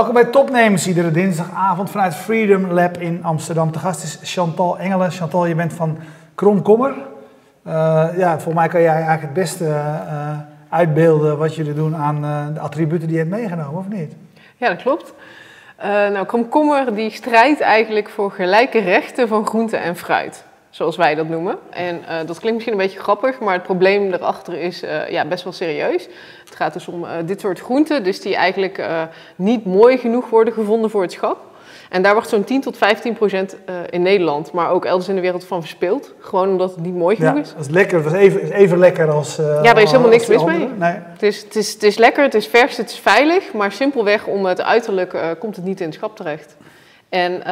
Welkom bij Topnemers, iedere dinsdagavond vanuit Freedom Lab in Amsterdam. Te gast is Chantal Engelen. Chantal, je bent van Kromkommer. Uh, ja, volgens mij kan jij eigenlijk het beste uh, uitbeelden wat jullie doen aan uh, de attributen die je hebt meegenomen, of niet? Ja, dat klopt. nou, Kromkommer die strijdt eigenlijk voor gelijke rechten van groente en fruit zoals wij dat noemen. En uh, dat klinkt misschien een beetje grappig, maar het probleem erachter is uh, ja, best wel serieus. Het gaat dus om uh, dit soort groenten, dus die eigenlijk niet mooi genoeg worden gevonden voor het schap. En daar wordt zo'n 10 tot 15 procent in Nederland, maar ook elders in de wereld van verspild. Gewoon omdat het niet mooi genoeg ja, is. Dat is lekker, het is even, even lekker als. ja, er is helemaal niks mis mee. Nee. Het, is, het, is, het is lekker, het is vers, het is veilig, maar simpelweg om het uiterlijk komt het niet in het schap terecht. En uh,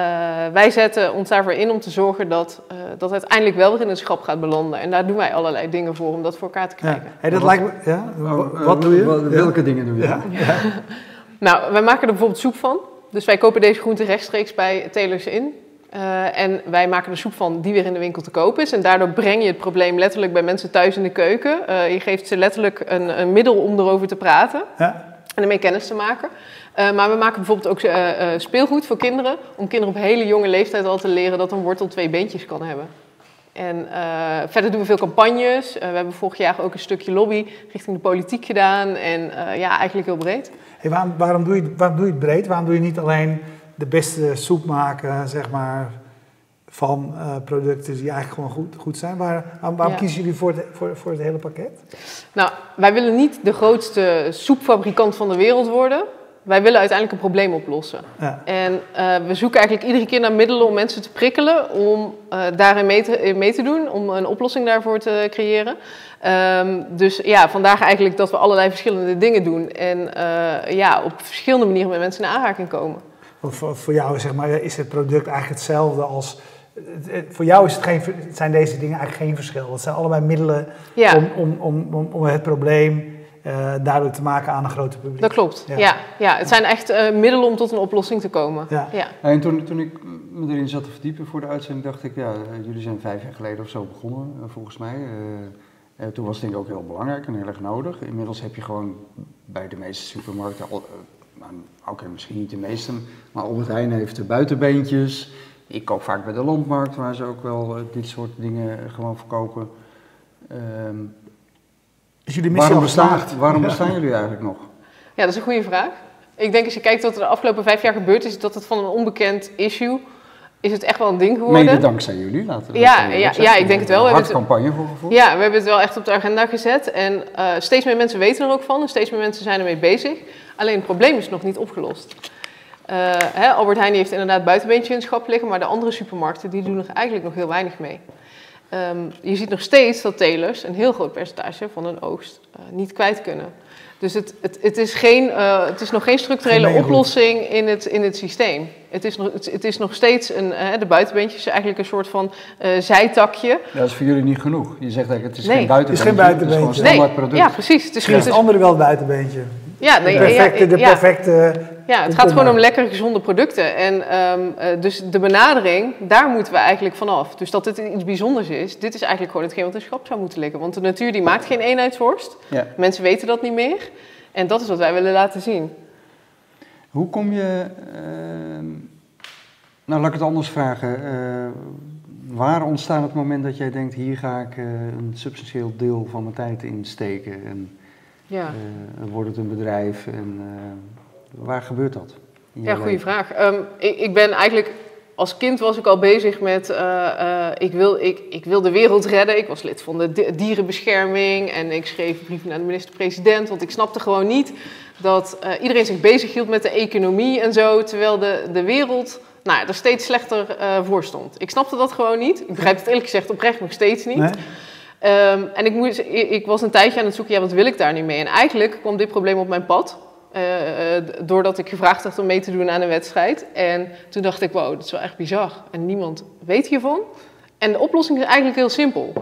wij zetten ons daarvoor in om te zorgen dat uh, dat uiteindelijk wel weer in het schap gaat belanden. En daar doen wij allerlei dingen voor om dat voor elkaar te krijgen. Ja. Hey, dat lijkt me, ja? Wat doe je? Welke dingen doe je? Ja. Ja. nou, wij maken er bijvoorbeeld soep van. Dus wij kopen deze groenten rechtstreeks bij telers in. Uh, en wij maken er soep van die weer in de winkel te koop is. En daardoor breng je het probleem letterlijk bij mensen thuis in de keuken. je geeft ze letterlijk een, een middel om erover te praten. Ja. En ermee kennis te maken. Uh, maar we maken bijvoorbeeld ook uh, uh, speelgoed voor kinderen. Om kinderen op hele jonge leeftijd al te leren dat een wortel twee beentjes kan hebben. En verder doen we veel campagnes. we hebben vorig jaar ook een stukje lobby richting de politiek gedaan. En ja, eigenlijk heel breed. Hey, waarom, waarom, doe je, waarom doe je het breed? Waarom doe je niet alleen de beste soep maken, zeg maar, van producten die eigenlijk gewoon goed, goed zijn? Waar, waarom Ja. kiezen jullie voor het, voor, voor het hele pakket? Nou, wij willen niet de grootste soepfabrikant van de wereld worden. Wij willen uiteindelijk een probleem oplossen. Ja. En uh, we zoeken eigenlijk iedere keer naar middelen om mensen te prikkelen, om uh, daarin mee te, mee te doen, om een oplossing daarvoor te creëren. Um, dus ja, vandaag eigenlijk dat we allerlei verschillende dingen doen en ja, op verschillende manieren met mensen in aanraking komen. Voor, voor jou zeg maar, is het product eigenlijk hetzelfde als. Voor jou is het geen, zijn deze dingen eigenlijk geen verschil. Het zijn allebei middelen Ja. om, om, om, om, om het probleem uh, duidelijk te maken aan een groter publiek. Dat klopt, Ja. ja. ja, het zijn echt uh, middelen om tot een oplossing te komen. Ja. Ja. En toen, toen ik me erin zat te verdiepen voor de uitzending, dacht ik, ja, eh, jullie zijn vijf jaar geleden of zo begonnen, volgens mij. Uh, toen was het denk ik ook heel belangrijk en heel erg nodig. Inmiddels heb je gewoon bij de meeste supermarkten, al, nou, oké, okay, misschien niet de meeste, maar Albert Heijn heeft de buitenbeentjes. Ik koop vaak bij de landmarkt, waar ze ook wel dit soort dingen gewoon verkopen. Um, is jullie missie waarom bestaan, waarom bestaan jullie eigenlijk nog? Ja, dat is een goede vraag. Ik denk als je kijkt wat er de afgelopen vijf jaar gebeurd is, dat het van een onbekend issue is het echt wel een ding geworden. Mede dankzij jullie, laten we Ja, ja, zeggen. ja, ik denk het wel. Een We hard hebben campagne voor gevoerd. Ja, we hebben het wel echt op de agenda gezet. En uh, steeds meer mensen weten er ook van en steeds meer mensen zijn ermee bezig. Alleen het probleem is nog niet opgelost. Uh, hè, Albert Heijn heeft inderdaad buitenbeentje in het schap liggen, maar de andere supermarkten die doen er eigenlijk nog heel weinig mee. Um, je ziet nog steeds dat telers een heel groot percentage van hun oogst uh, niet kwijt kunnen. Dus het, het, het, is geen, uh, het is nog geen structurele Geen oplossing in het, in het systeem. Het is nog, het, het is nog steeds een, uh, de buitenbeentjes eigenlijk een soort van uh, zijtakje. Dat is voor jullie niet genoeg. Je zegt eigenlijk het is Nee. geen buitenbeentje. Het is geen Het is gewoon een buitenbeentje. standaard product. ja, precies. Het is, Misschien is het is- andere wel het buitenbeentje. ja, De nee, perfecte, ja, de ja. perfecte Ja, het gaat gewoon om lekkere, gezonde producten. En ehm, eh, dus de benadering, daar moeten we eigenlijk vanaf. Dus dat dit iets bijzonders is, dit is eigenlijk gewoon hetgeen wat in schap zou moeten liggen. Want de natuur die maakt geen eenheidsworst. Ja. Mensen weten dat niet meer. En dat is wat wij willen laten zien. Hoe kom je... ehm, nou, laat ik het anders vragen. Eh, waar ontstaat het moment dat jij denkt... hier ga ik eh, een substantieel deel van mijn tijd in steken... en Ja, wordt het een bedrijf en waar gebeurt dat? ja goede vraag. Ehm, ik, ik ben eigenlijk... Als kind was ik al bezig met, eh, eh, ik, wil, ik, ik wil de wereld redden. Ik was lid van de di- dierenbescherming en ik schreef brieven naar de minister-president. Want ik snapte gewoon niet dat eh, iedereen zich bezig hield met de economie en zo. Terwijl de, de wereld nou, er steeds slechter voor stond. Ik snapte dat gewoon niet. Ik begrijp het eerlijk gezegd oprecht nog steeds niet. Nee? Ehm, en ik, moest, ik, ik was een tijdje aan het zoeken, ja, wat wil ik daar nu mee? En eigenlijk kwam dit probleem op mijn pad. Eh, eh, doordat ik gevraagd werd om mee te doen aan een wedstrijd. En toen dacht ik, wow, dat is wel echt bizar. En niemand weet hiervan. En de oplossing is eigenlijk heel simpel.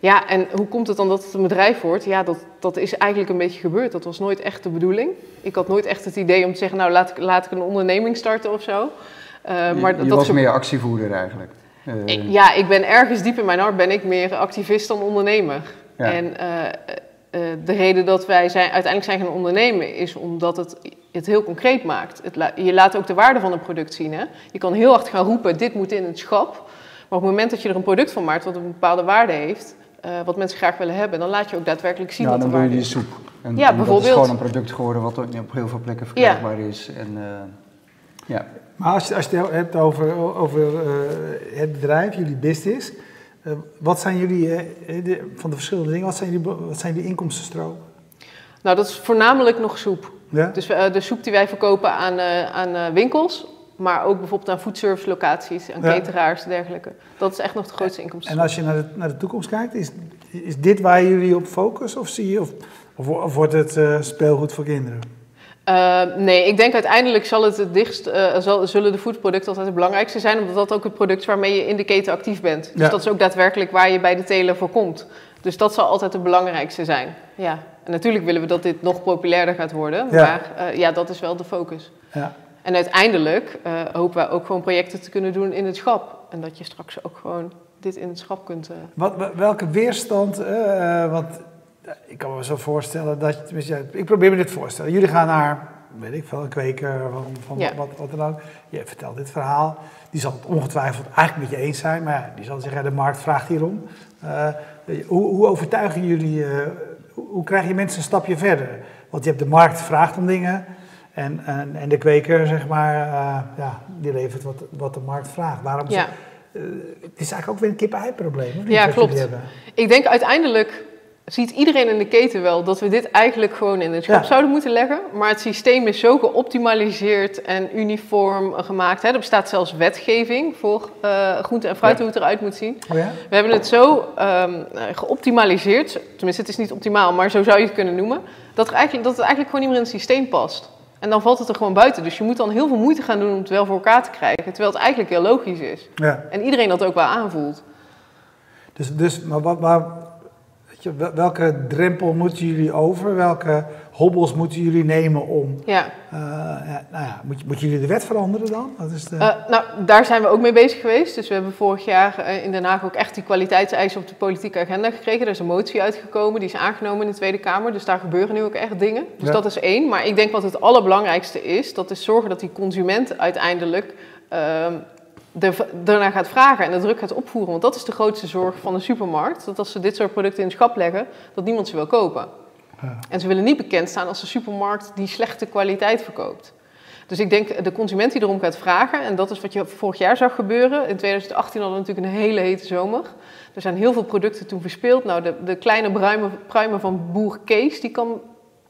Ja, en hoe komt het dan dat het een bedrijf wordt? Ja, dat, dat is eigenlijk een beetje gebeurd. Dat was nooit echt de bedoeling. Ik had nooit echt het idee om te zeggen, nou laat ik, laat ik een onderneming starten of zo. Eh, Je- maar je, dat, was meer actievoerder eigenlijk. Ik- ja, ik ben ergens diep in mijn hart ben ik meer activist dan ondernemer. Ja. En de reden dat wij zijn, uiteindelijk zijn gaan ondernemen is omdat het het heel concreet maakt. Het la- je laat ook de waarde van een product zien. Hè? Je kan heel hard gaan roepen, dit moet in het schap. Maar op het moment dat je er een product van maakt wat een bepaalde waarde heeft, eh, wat mensen graag willen hebben, dan laat je ook daadwerkelijk zien Ja, wat de dan doe je waarde die is. soep. En, Ja, en Dat bijvoorbeeld. is gewoon een product geworden wat ook op heel veel plekken verkrijgbaar is. En, eh, ja. Maar als je, als je het hebt over, over eh, het bedrijf, jullie business, eh, wat zijn jullie, eh, de- van de verschillende dingen, wat zijn jullie, wat zijn jullie inkomstenstromen? Nou, dat is voornamelijk nog soep. Ja? Dus eh, de soep die wij verkopen aan, eh, aan eh, winkels, maar ook bijvoorbeeld aan foodservice locaties, aan Ja. cateraars en dergelijke. Dat is echt nog de grootste inkomsten. En als je naar de, naar de toekomst kijkt, is, is dit waar jullie op focussen of, zie je, of, of, of wordt het eh, speelgoed voor kinderen? Eh, nee, ik denk uiteindelijk zal het het dichtst, eh, zal, zullen de foodproducten altijd het belangrijkste zijn, omdat dat ook het product is waarmee je in de keten actief bent. Dus Ja. dat is ook daadwerkelijk waar je bij de teler voor komt. Dus dat zal altijd het belangrijkste zijn. Ja. En natuurlijk willen we dat dit nog populairder gaat worden, Ja. maar eh, ja, dat is wel de focus. Ja. En uiteindelijk eh, hopen wij ook gewoon projecten te kunnen doen in het schap. En dat je straks ook gewoon dit in het schap kunt. Wat, wel- welke weerstand, want eh, ik kan me zo voorstellen dat je, ik probeer me dit voor te stellen. Jullie gaan naar, weet ik veel, een kweker van, van Ja. wat, wat dan ook. Je vertelt dit verhaal, die zal het ongetwijfeld eigenlijk met je eens zijn, maar ja, die zal zeggen, de markt vraagt hierom. Eh, hoe, hoe overtuigen jullie, eh, hoe, hoe krijg je mensen een stapje verder? Want je hebt de markt vraagt om dingen en, en, en de kweker, zeg maar, eh, ja, die levert wat, wat de markt vraagt. Waarom ja. eh, het is eigenlijk ook weer een kip-ei-probleem. of niet, Ja, klopt. Ik denk uiteindelijk ziet iedereen in de keten wel dat we dit eigenlijk gewoon in het schap Ja. zouden moeten leggen. Maar het systeem is zo geoptimaliseerd en uniform gemaakt. Hè. Er bestaat zelfs wetgeving voor eh groente en fruit, Ja. hoe het eruit moet zien. Oh ja? We hebben het zo ehm, eh, geoptimaliseerd, tenminste het is niet optimaal, maar zo zou je het kunnen noemen, dat, er eigenlijk, dat het eigenlijk gewoon niet meer in het systeem past. En dan valt het er gewoon buiten. Dus je moet dan heel veel moeite gaan doen om het wel voor elkaar te krijgen, terwijl het eigenlijk heel logisch is. Ja. En iedereen dat ook wel aanvoelt. Dus, dus maar wat, maar, welke drempel moeten jullie over? Welke hobbels moeten jullie nemen om... Ja. eh, ja, nou ja, moet, moeten jullie de wet veranderen dan? Dat is de, Eh, nou, daar zijn we ook mee bezig geweest. Dus we hebben vorig jaar eh, in Den Haag ook echt die kwaliteitseisen op de politieke agenda gekregen. Er is een motie uitgekomen, die is aangenomen in de Tweede Kamer. Dus daar gebeuren nu ook echt dingen. Dus Ja. dat is één. Maar ik denk wat het allerbelangrijkste is, dat is zorgen dat die consument uiteindelijk ehm daarna gaat vragen en de druk gaat opvoeren. Want dat is de grootste zorg van de supermarkt. Dat als ze dit soort producten in het schap leggen, dat niemand ze wil kopen. Ja. En ze willen niet bekend staan als de supermarkt die slechte kwaliteit verkoopt. Dus ik denk de consument die erom gaat vragen, en dat is wat je vorig jaar zag gebeuren. In 2018 hadden we natuurlijk een hele hete zomer. Er zijn heel veel producten toen verspeeld. Nou, de, de kleine bruimen, pruimen van boer Kees, die kan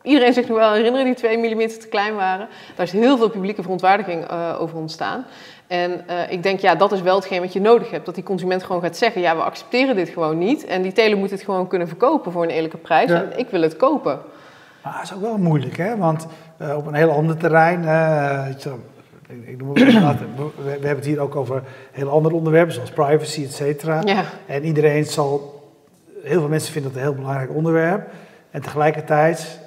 iedereen zich nog wel herinneren, die 2 mm te klein waren. Daar is heel veel publieke verontwaardiging eh, over ontstaan. En eh, ik denk, ja, dat is wel hetgeen wat je nodig hebt. Dat die consument gewoon gaat zeggen, ja, we accepteren dit gewoon niet. En die teler moet het gewoon kunnen verkopen voor een eerlijke prijs. Ja. En ik wil het kopen. Maar dat is ook wel moeilijk, hè? Want eh, op een heel ander terrein... ik, ik noem het we, we hebben het hier ook over heel andere onderwerpen, zoals privacy, et cetera. Ja. En iedereen zal... Heel veel mensen vinden dat een heel belangrijk onderwerp. En tegelijkertijd,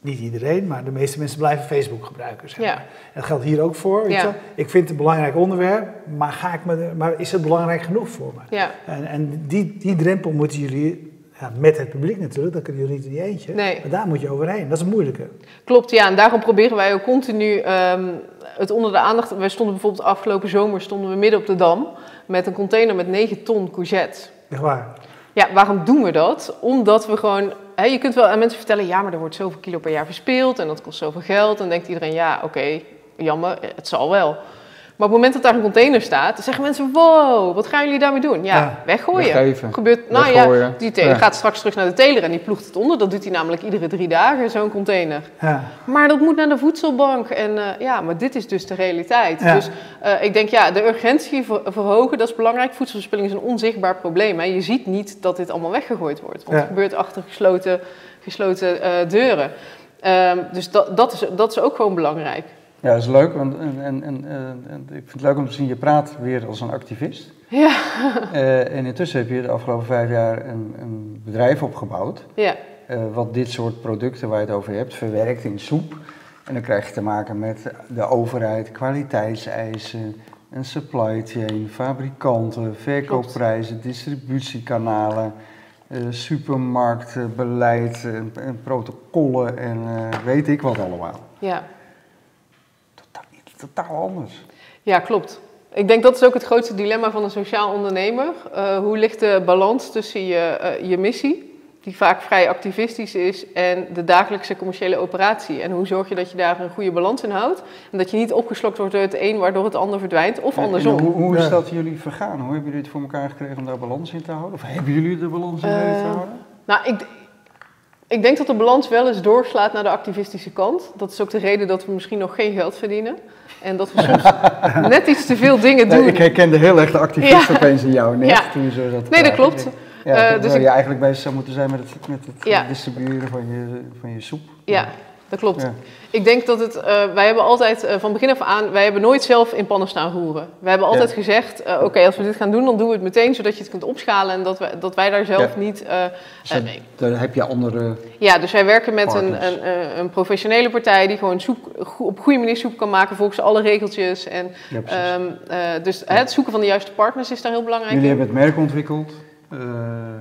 niet iedereen, maar de meeste mensen blijven Facebook gebruiken. Zeg Ja. maar. En dat geldt hier ook voor. Weet Ja. Ik vind het een belangrijk onderwerp, maar, ga ik me, maar is het belangrijk genoeg voor me? Ja. En, en die, die drempel moeten jullie, ja, met het publiek natuurlijk, dat kunnen jullie niet in je eentje. Nee. Maar daar moet je overheen. Dat is een moeilijke. Klopt, ja. En daarom proberen wij ook continu ehm, het onder de aandacht... Wij stonden bijvoorbeeld afgelopen zomer stonden we midden op de Dam... met een container met 9 ton courgette. Echt waar. Ja, waarom doen we dat? Omdat we gewoon... Je kunt wel aan mensen vertellen... ja, maar er wordt zoveel kilo per jaar verspeeld... en dat kost zoveel geld. En dan denkt iedereen, ja, oké, jammer, het zal wel. Maar op het moment dat daar een container staat... dan zeggen mensen, wow, wat gaan jullie daarmee doen? Ja, Ja. weggooien. Weggeven. Gebeurt, nou ja, die teler Ja. gaat straks terug naar de teler... en die ploegt het onder. Dat doet hij namelijk iedere drie dagen, zo'n container. Ja. Maar dat moet naar de voedselbank. En eh, ja, maar dit is dus de realiteit. Dus eh, ik denk, ja, de urgentie ver- verhogen, dat is belangrijk. Voedselverspilling is een onzichtbaar probleem. Hè. Je ziet niet dat dit allemaal weggegooid wordt. Want het gebeurt achter gesloten, gesloten eh, deuren. Ehm, dus dat, dat, is, dat is ook gewoon belangrijk. Ja, dat is leuk. Want, en, en, en, eh, en ik vind het leuk om te zien, je praat weer als een activist. Ja, Eh, en intussen heb je de afgelopen vijf jaar een, een bedrijf opgebouwd. ja, eh, wat dit soort producten waar je het over hebt, verwerkt in soep. En dan krijg je te maken met de overheid, kwaliteitseisen, een supply chain, fabrikanten, verkoopprijzen, distributiekanalen. eh, supermarktbeleid en, en protocollen en weet ik wat allemaal. Ja. Totaal, anders. ja, klopt. Ik denk dat is ook het grootste dilemma van een sociaal ondernemer. Eh, hoe ligt de balans tussen je, eh, je missie, die vaak vrij activistisch is, en de dagelijkse commerciële operatie? En hoe zorg je dat je daar een goede balans in houdt? En dat je niet opgeslokt wordt door het een waardoor het ander verdwijnt, of En- en andersom. hoe, hoe is dat jullie vergaan? Hoe hebben jullie het voor elkaar gekregen om daar balans in te houden? Of hebben jullie de balans in weten te Eh, houden? Nou, ik, ik denk dat de balans wel eens doorslaat naar de activistische kant. Dat is ook de reden dat we misschien nog geen geld verdienen. En dat we soms net iets te veel dingen doen. Nee, ik herkende heel erg de activist Ja. opeens in jou net, Ja. toen je zo zat te Nee, dat klopt. Denk, Eh, Ja, dus ik- je eigenlijk bezig zou moeten zijn met het, met het Ja. distribueren van je, van je soep. Ja, dat klopt. Ja. Ik denk dat het, eh, wij hebben altijd eh, van begin af aan, wij hebben nooit zelf in pannen staan roeren. Wij hebben altijd Ja. gezegd, eh, oké, als we dit gaan doen, dan doen we het meteen, zodat je het kunt opschalen en dat wij, dat wij daar zelf Ja. niet... Dus dat- nee. daar heb je andere... Ja, dus wij werken met een, een, een professionele partij die gewoon soep, op goede manier soep kan maken volgens alle regeltjes. En, eh, dus het zoeken van de juiste partners is daar heel belangrijk Jullie in. hebben het merk ontwikkeld. Eh,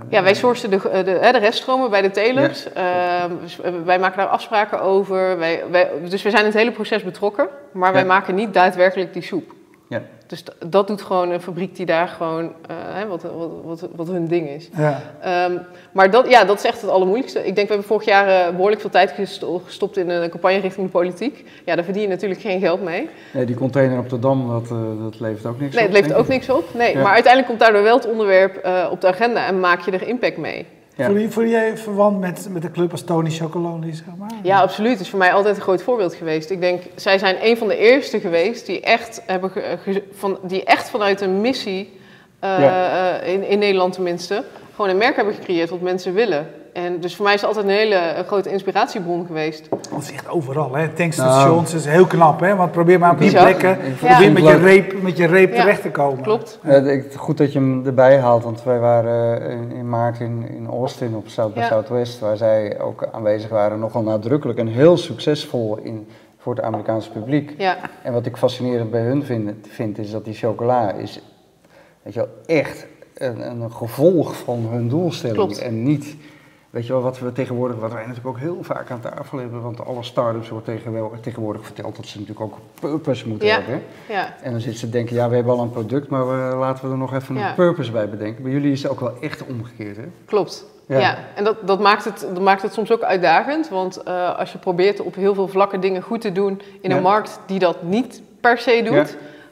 Ja, wij sourcen de, de, hè, de reststromen bij de telers. Ehm, dus wij maken daar afspraken over. Wij, wij, dus we zijn in het hele proces betrokken. Maar wij Ja. maken niet daadwerkelijk die soep. Ja. Dus dat doet gewoon een fabriek die daar gewoon, eh, hè, wat, wat, wat, wat hun ding is. Ja. Ehm, maar dat, ja, dat is echt het allermoeilijkste. Ik denk, we hebben vorig jaar eh, behoorlijk veel tijd gesto- gestopt in een campagne richting de politiek. Ja, daar verdien je natuurlijk geen geld mee. Nee, die container op de Dam, dat, eh, dat levert ook niks Nee, op. het levert ook ik. niks op. Nee, Ja. maar uiteindelijk komt daardoor wel het onderwerp eh, op de agenda en maak je er impact mee. Ja. Voel, je, voel jij verwant met, met de club als Tony Chocolonely, zeg maar? Ja, absoluut. Het is voor mij altijd een groot voorbeeld geweest. Ik denk, zij zijn een van de eerste geweest die echt, hebben ge- ge- van, die echt vanuit een missie, eh, Ja. eh, in, in Nederland tenminste, gewoon een merk hebben gecreëerd wat mensen willen. En dus voor mij is het altijd een hele eh, grote inspiratiebron geweest. Want het is echt overal, hè. Tankstations is heel knap, hè. Want probeer maar op die plekken, probeer met je reep, met je reep Ja. terecht te komen. Klopt. Goed dat je hem erbij haalt, want wij waren eh, in, in maart in, in Austin op South by Ja. Southwest, waar zij ook aanwezig waren, nogal nadrukkelijk en heel succesvol in, voor het Amerikaanse publiek. Ja, En wat ik fascinerend bij hun vind, vind is dat die chocola is weet je wel, echt een, een gevolg van hun doelstelling. Klopt. En niet, weet je wel, wat we tegenwoordig, wat wij natuurlijk ook heel vaak aan tafel hebben, want alle start-ups wordt tegenwoordig, verteld dat ze natuurlijk ook purpose moeten Ja. hebben. ja. En dan zitten ze te denken, ja, we hebben al een product, maar we, laten we er nog even Ja. een purpose bij bedenken. Bij jullie is het ook wel echt omgekeerd, hè? Klopt. Ja. En dat, dat, maakt het, dat maakt het soms ook uitdagend. Want eh, als je probeert op heel veel vlakken dingen goed te doen in een markt die dat niet per se doet, Ja.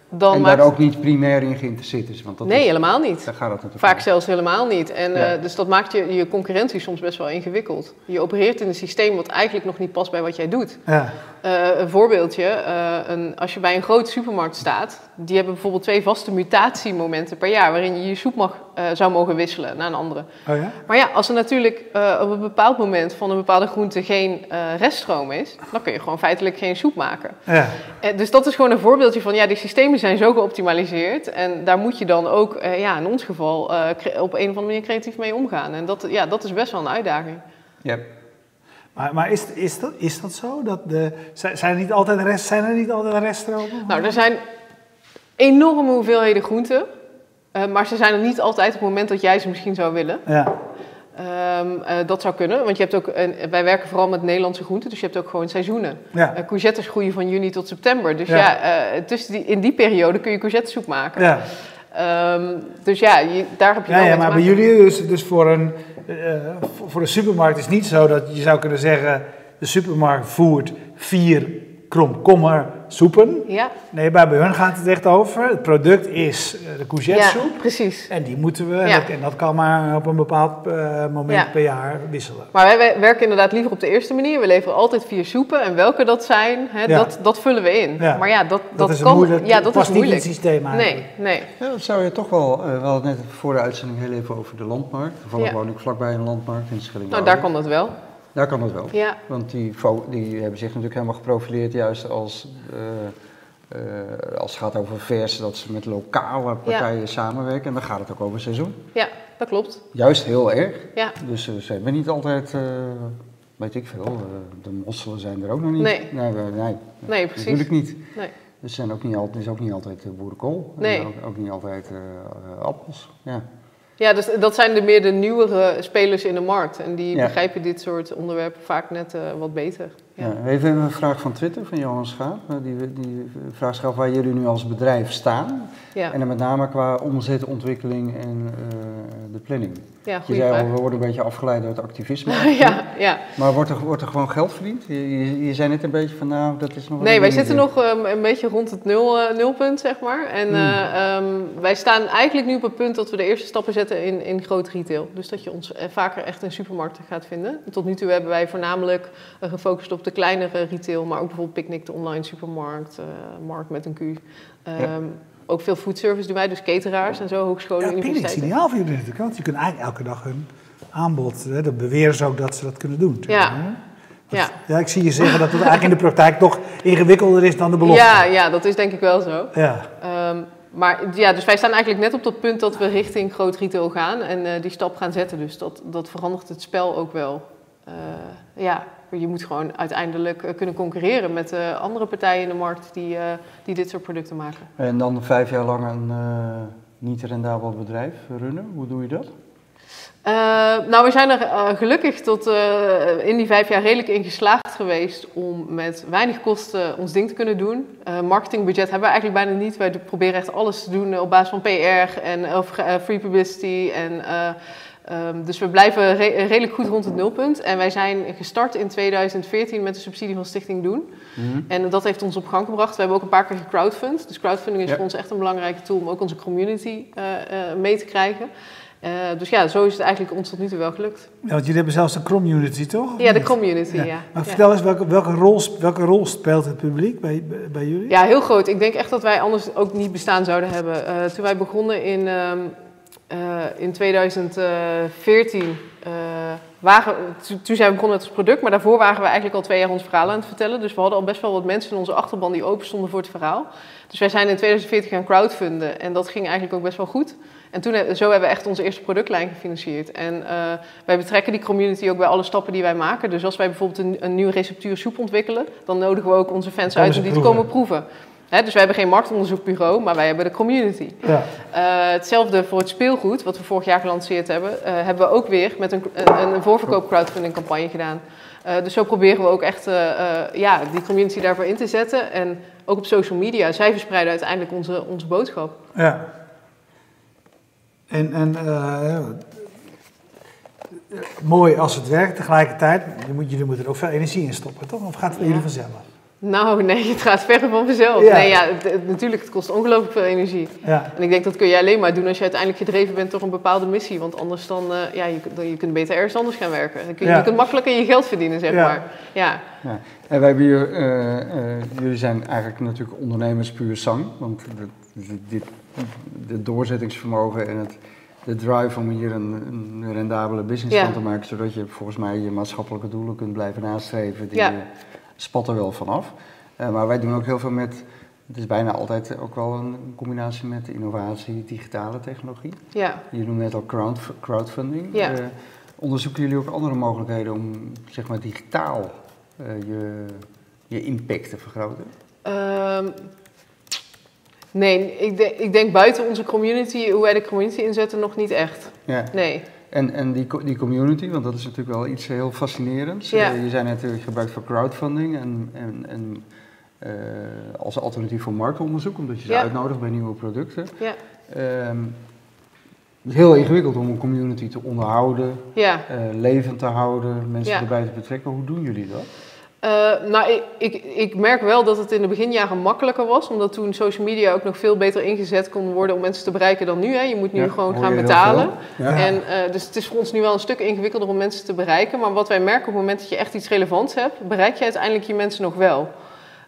Dan en maakt daar ook niet primair in geïnteresseerd is, want dat Nee, is, helemaal niet. daar gaat het natuurlijk Vaak om. zelfs helemaal niet. En, Ja. eh, dus dat maakt je, je concurrentie soms best wel ingewikkeld. Je opereert in een systeem wat eigenlijk nog niet past bij wat jij doet. Ja. Eh, een voorbeeldje, eh, een, als je bij een grote supermarkt staat, die hebben bijvoorbeeld twee vaste mutatiemomenten per jaar, waarin je je soep mag, eh, zou mogen wisselen naar een andere. Oh ja? Maar ja, als er natuurlijk eh, op een bepaald moment van een bepaalde groente geen eh, reststroom is, dan kun je gewoon feitelijk geen soep maken. Ja. Dus dat is gewoon een voorbeeldje van, ja, die systemen zijn zo geoptimaliseerd en daar moet je dan ook, eh, ja, in ons geval, eh, op een of andere manier creatief mee omgaan. En dat, ja, dat is best wel een uitdaging. Ja. Maar, maar is, is, dat, is dat zo? Dat de, zijn, zijn, er niet altijd rest, zijn er niet altijd reststromen? Nou, er zijn enorme hoeveelheden groenten, eh, maar ze zijn er niet altijd op het moment dat jij ze misschien zou willen. Ja. Ehm, eh, dat zou kunnen, want je hebt ook, een- wij werken vooral met Nederlandse groenten, dus je hebt ook gewoon seizoenen. Ja. Eh, courgettes groeien van juni tot september. Dus Ja. ja, eh, tussen die, in die periode kun je courgettesoep maken. Ja. Ehm, dus ja, je, daar heb je Ja, wel ja, maar bij jullie, dus, dus voor, een, voor- voor een supermarkt is het niet zo dat je zou kunnen zeggen: de supermarkt voert vier kromkommer soepen. Ja, Nee, maar bij hun gaat het echt over: het product is eh, de courgette ja soep. precies. En die moeten we, en Ja. dat- en dat kan maar op een bepaald eh, moment Ja. per jaar wisselen. Maar wij, werken inderdaad liever op de eerste manier. We leveren altijd vier soepen en welke dat zijn, hè, Ja. dat, dat vullen we in. Ja. Maar ja, dat, dat, is een kan. moeilijk, ja, dat past is niet in moeilijk. het systeem eigenlijk. Nee, nee. Ja, dat zou je toch wel, eh, we hadden het net voor de uitzending heel even over de landmarkt. Toevallig Ja. woon ik vlakbij een landmarkt in Schellingwoude. Nou, daar kan dat wel. Daar kan dat wel. Ja, Want die, die hebben zich natuurlijk helemaal geprofileerd juist als, eh, eh, als het gaat over vers, dat ze met lokale partijen samenwerken. En dan gaat het ook over seizoen. ja, dat klopt. Juist heel erg. Ja, Dus eh, ze hebben niet altijd, weet ik veel, de mosselen zijn er ook nog niet. Nee. Nee, nee, nee, precies. natuurlijk niet. Nee. Het zijn ook niet altijd, is ook niet altijd boerenkool. Nee. En ook, ook niet altijd appels. Ja. Ja, dus dat zijn de meer de nieuwere spelers in de markt. En die Ja. begrijpen dit soort onderwerpen vaak net eh, wat beter. Ja. Ja. Even een vraag van Twitter van Johan Schaap. Eh, Die, die vraag waar jullie nu als bedrijf staan. Ja, En dan met name qua omzet, ontwikkeling en eh, de planning. ja Je zei al, we worden een beetje afgeleid door het activisme. ja, ja. Maar wordt er, wordt er gewoon geld verdiend? Je, je, je zei net een beetje van nou, dat is nog Nee, wij zitten nog ehm, een beetje rond het nul, eh, nulpunt, zeg maar. En Hmm. eh, ehm, wij staan eigenlijk nu op het punt dat we de eerste stappen zetten in, in groot retail. Dus dat je ons vaker echt in supermarkten gaat vinden. Tot nu toe hebben wij voornamelijk gefocust op de kleinere retail, maar ook bijvoorbeeld Picnic, de online supermarkt, eh, Markt met een Q. Ehm, Ook veel foodservice doen wij, dus cateraars en zo, hogescholen, Ja, Picnic is universiteiten. ideaal voor jullie natuurlijk. Want je kunt eigenlijk elke dag hun aanbod, hè, dat beweren ze ook dat ze dat kunnen doen. Ja. hè? Ja. Dat- ja, ik zie je zeggen dat het eigenlijk in de praktijk toch ingewikkelder is dan de belofte. Ja, ja, dat is denk ik wel zo. Ja. Ehm, maar ja, dus wij staan eigenlijk net op dat punt dat we richting groot retail gaan en eh, die stap gaan zetten. Dus dat, dat verandert het spel ook wel. Eh, ja, je moet gewoon uiteindelijk eh, kunnen concurreren met eh, andere partijen in de markt die, eh, die dit soort producten maken. En dan vijf jaar lang een niet rendabel bedrijf runnen. Hoe doe je dat? Nou, we zijn er gelukkig tot in die vijf jaar redelijk in geslaagd geweest om met weinig kosten ons ding te kunnen doen. Marketingbudget hebben we eigenlijk bijna niet. Wij proberen echt alles te doen op basis van PR en free publicity. En, eh, ehm, dus we blijven re- redelijk goed rond het nulpunt. En wij zijn gestart in 2014 met de subsidie van Stichting Doen. En dat heeft ons op gang gebracht. We hebben ook een paar keer gecrowdfund. Dus crowdfunding is Ja. voor ons echt een belangrijke tool om ook onze community eh, eh, mee te krijgen. Eh, dus ja, zo is het eigenlijk ons tot nu toe wel gelukt. Ja, want jullie hebben zelfs een community, toch? Ja, de community, ja. Ja. Maar ja. vertel eens, welke, welke, rol, welke rol speelt het publiek bij, bij, bij jullie? Ja, heel groot. Ik denk echt dat wij anders ook niet bestaan zouden hebben. Eh, toen wij begonnen in, ehm, eh, in 2014, eh, waren, to- toen zijn we begonnen met ons product, maar daarvoor waren we eigenlijk al twee jaar ons verhaal aan het vertellen. Dus we hadden al best wel wat mensen in onze achterban die open stonden voor het verhaal. Dus wij zijn in 2014 gaan crowdfunden en dat ging eigenlijk ook best wel goed. En toen, he- zo hebben we echt onze eerste productlijn gefinancierd. En eh, wij betrekken die community ook bij alle stappen die wij maken. Dus als wij bijvoorbeeld een, een nieuwe receptuur soep ontwikkelen, dan nodigen we ook onze fans uit om die te komen proeven. Dus wij hebben geen marktonderzoekbureau, maar wij hebben de community. Ja. Eh, hetzelfde voor het speelgoed, wat we vorig jaar gelanceerd hebben, eh, hebben we ook weer met een, een, een voorverkoop crowdfunding campagne gedaan. Eh, dus zo proberen we ook echt eh, eh, ja, die community daarvoor in te zetten. En ook op social media. Zij verspreiden uiteindelijk onze, onze boodschap. Ja. En, en eh, mooi als het werkt, tegelijkertijd, jullie moeten er ook veel energie in stoppen, toch? Of gaat het Ja. jullie vanzelf? Nou, nee, het gaat verre van vanzelf. Ja. Nee, ja, het- het- natuurlijk, het kost ongelooflijk veel energie. Ja. En ik denk dat kun je alleen maar doen als je uiteindelijk gedreven bent door een bepaalde missie. Want anders dan, eh, ja, je, je kunt beter ergens anders gaan werken. Dan kun je, Ja. je kunt makkelijker je geld verdienen, zeg Ja. maar. Ja, Ja. En wij hebben hier, eh, eh, jullie zijn eigenlijk natuurlijk ondernemers puur zang. Want dit, de doorzettingsvermogen en het, de drive om hier een, een rendabele business Ja. van te maken, zodat je volgens mij je maatschappelijke doelen kunt blijven nastreven, die Ja. Spat er wel vanaf. Eh, maar wij doen ook heel veel met, het is bijna altijd ook wel een combinatie met innovatie, digitale technologie. ja. Je noemde net al crowd, crowdfunding. Ja. Eh, onderzoeken jullie ook andere mogelijkheden om zeg maar, digitaal eh, je, je impact te vergroten? Ehm, nee, ik, denk- ik denk buiten onze community, hoe wij de community inzetten, nog niet echt. Ja. Nee. En, en die, die community, want dat is natuurlijk wel iets heel fascinerends. Ja. Eh, je zei net, uh, gebruikt voor crowdfunding en, en, en eh, als alternatief voor marktonderzoek, omdat je ze Ja. uitnodigt bij nieuwe producten. Ja. Ehm, het is heel ingewikkeld om een community te onderhouden, Ja. eh, levend te houden, mensen erbij te betrekken. Hoe doen jullie dat? Eh, nou, ik, ik, ik merk wel dat het in de beginjaren makkelijker was, omdat toen social media ook nog veel beter ingezet kon worden om mensen te bereiken dan nu. Hè. Je moet nu Ja, gewoon gaan betalen. Ja. En, eh, dus het is voor ons nu wel een stuk ingewikkelder om mensen te bereiken. Maar wat wij merken op het moment dat je echt iets relevants hebt, bereik je uiteindelijk je mensen nog wel.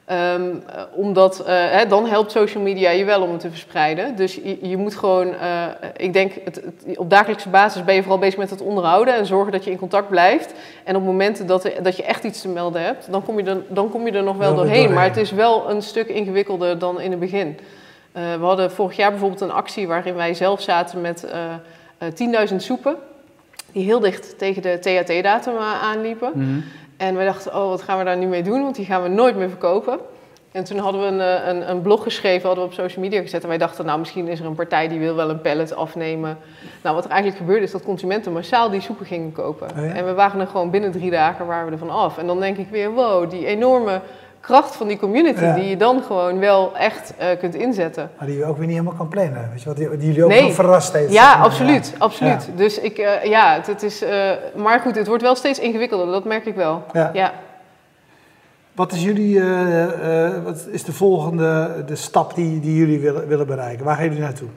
Ehm, eh, omdat, eh, hè, dan helpt social media je wel om het te verspreiden. Dus je, je moet gewoon, eh, ik denk, het, het- op dagelijkse basis ben je vooral bezig met het onderhouden en zorgen dat je in contact blijft. En op momenten dat, dat je echt iets te melden hebt, dan kom je er, dan kom je er nog wel doorheen. Maar het is wel een stuk ingewikkelder dan in het begin. We hadden vorig jaar bijvoorbeeld een actie waarin wij zelf zaten met eh, eh, 10.000 soepen. Die heel dicht tegen de THT-datum aanliepen. En we dachten, oh, wat gaan we daar nu mee doen? Want die gaan we nooit meer verkopen. En toen hadden we een, eh, een, een, blog geschreven, hadden we op social media gezet. En wij dachten, nou misschien is er een partij die wil wel een pallet afnemen. Nou, wat er eigenlijk gebeurde is dat consumenten massaal die soepen gingen kopen. Oh En we waren er gewoon binnen drie dagen waren we er van af. En dan denk ik weer, wow, die enorme kracht van die community Ja. die je dan gewoon wel echt eh, kunt inzetten. Maar die je ook weer niet helemaal kan plannen. Weet je wat, die, die jullie ook Nee. nog verrast steeds. Ja, absoluut, absoluut. Ja. Dus ik, eh, ja, het, het is, eh, maar goed, het wordt wel steeds ingewikkelder, dat merk ik wel. Ja. Ja. Wat is jullie, eh, eh, wat is de volgende de stap die, die jullie willen, willen bereiken? Waar gaan jullie naartoe?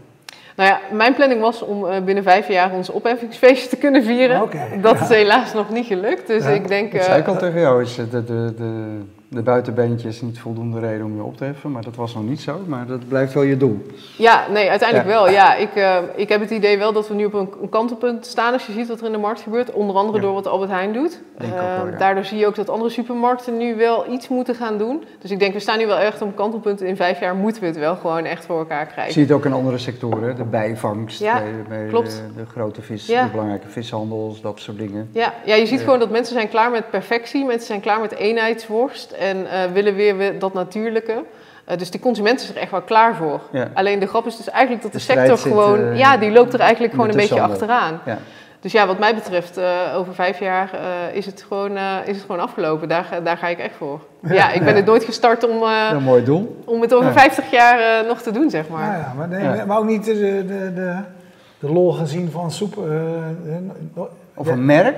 Nou ja, mijn planning was om eh, binnen vijf jaar ons opheffingsfeestje te kunnen vieren. Oké, Dat ja. is helaas nog niet gelukt. Dus Ja, ik denk. Dat zei ik eh, al tegen jou, is de, de, de, de buitenbeentjes niet voldoende reden om je op te heffen, maar dat was nog niet zo, maar dat blijft wel je doel. ja, nee, uiteindelijk Ja. wel. Ja, ik, eh, ik heb het idee wel dat we nu op een, een kantelpunt staan als je ziet wat er in de markt gebeurt. Onder andere Ja. door wat Albert Heijn doet. Eh, ook wel, ja. Daardoor zie je ook dat andere supermarkten nu wel iets moeten gaan doen. Dus ik denk, we staan nu wel echt op een kantelpunt. In vijf jaar moeten we het wel gewoon echt voor elkaar krijgen. zie het ook in andere sectoren, de bijvangst, bij, bij klopt. De, de grote vis, de belangrijke vishandels, dat soort dingen. Ja, ja, je ziet Ja. gewoon dat mensen zijn klaar met perfectie. Mensen zijn klaar met eenheidsworst en eh, willen weer we- dat natuurlijke. Eh, dus die consument is er echt wel klaar voor. Ja. Alleen de grap is dus eigenlijk dat de, De sector zit, gewoon... eh, ja, die loopt er eigenlijk gewoon de een beetje achteraan. Ja. Dus ja, wat mij betreft, eh, over vijf jaar eh, is, het gewoon, eh, is het gewoon afgelopen. Daar, ga- daar ga ik echt voor. Ja, ik ben Ja. het nooit gestart om, eh, Een mooi doel. om het over Ja. 50 jaar eh, nog te doen, zeg maar. Ja, ja, maar, nee, Ja. maar ook niet de, de, de, de lol gezien van soep. Of een merk.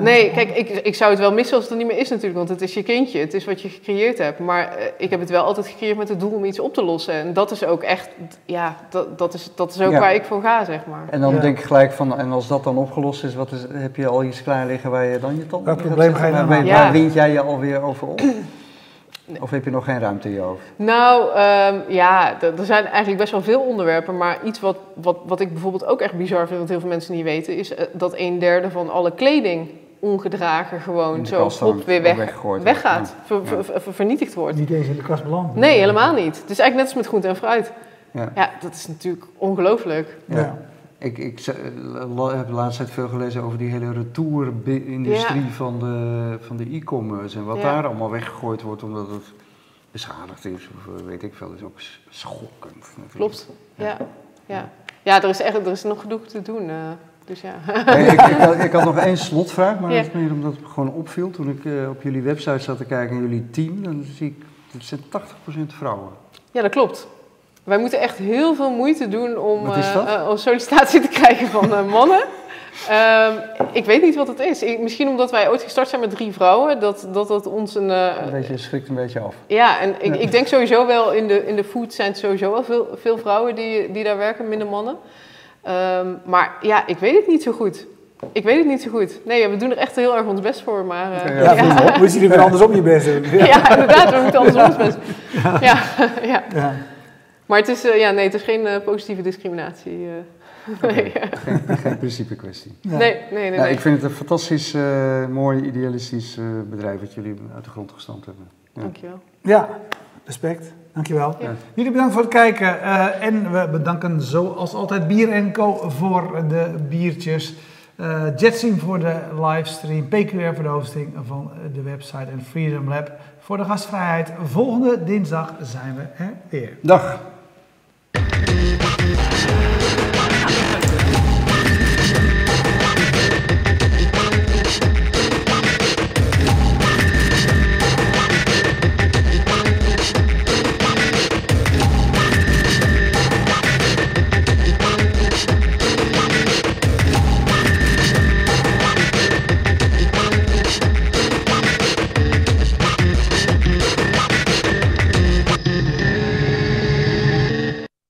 Nee, kijk, ik, ik zou het wel missen als het er niet meer is natuurlijk, want het is je kindje, het is wat je gecreëerd hebt. Maar eh, ik heb het wel altijd gecreëerd met het doel om iets op te lossen. En dat is ook echt, ja, dat, dat, is, dat is ook Ja. waar ik voor ga, zeg maar. En dan Ja. denk ik gelijk van, en als dat dan opgelost is, wat is heb je al iets klaar liggen waar je dan je tanden gaat probleem ga je waar, waar Ja. wind jij je alweer over op? Of heb je nog geen ruimte in je hoofd? Nou, ehm, ja, er zijn eigenlijk best wel veel onderwerpen. Maar iets wat, wat, wat ik bijvoorbeeld ook echt bizar vind, wat heel veel mensen niet weten, is eh, dat een derde van alle kleding ongedragen gewoon zo hangt weer weg, weggegooid wordt. weggaat, Ja. ver- Ja. ver- ver- vernietigd wordt. Niet eens in de kast beland. Nee, helemaal niet. Het is eigenlijk net als met groente en fruit. Ja. Ja, dat is natuurlijk ongelooflijk. Ja. Ik, ik heb de laatste tijd veel gelezen over die hele retour-industrie van de, van de e-commerce. En wat Ja. daar allemaal weggegooid wordt omdat het beschadigd is of eh, weet ik veel. is ook schokkend natuurlijk. Klopt. Ja, ja. ja er, is echt, er is nog genoeg te doen. eh, dus ja. Hey, ik, ik, had, ik had nog één slotvraag, maar dat is meer omdat het me gewoon opviel. Toen ik eh, op jullie website zat te kijken en jullie team, dan zie ik, het zijn 80% vrouwen. ja, dat klopt. Wij moeten echt heel veel moeite doen om is eh, eh, een sollicitatie te krijgen van eh, mannen. Ehm, ik weet niet wat het is. Ik- misschien omdat wij ooit gestart zijn met drie vrouwen, dat dat, dat ons een... eh, Een beetje, schrikt een beetje af. ja, en ik, Ja. ik denk sowieso wel, in de, in de food zijn het sowieso wel veel, veel vrouwen die, die daar werken, minder mannen. Ehm, maar ja, ik weet het niet zo goed. Ik weet het niet zo goed. Nee, we doen er echt heel erg ons best voor, maar... eh, Oké, Ja, ja. moest je er weer andersom je best doen. Ja, inderdaad, we moeten andersom ons best. Ja, ja. Maar het is, eh, ja, nee, het is geen eh, positieve discriminatie. eh. nee. Geen, geen principe kwestie. Ja. nee, nee, nee. Nou, nee. ik vind het een fantastisch, eh, mooi, idealistisch eh, bedrijf wat jullie uit de grond gestampt hebben. Ja. Dankjewel. Ja, respect. Dankjewel. Ja. Jullie bedankt voor het kijken. eh, en we bedanken zoals altijd Bier Co voor de biertjes. eh Jetstream voor de livestream. PQR voor de hosting van de website. En Freedom Lab voor de gastvrijheid. Volgende dinsdag zijn we er weer. Dag!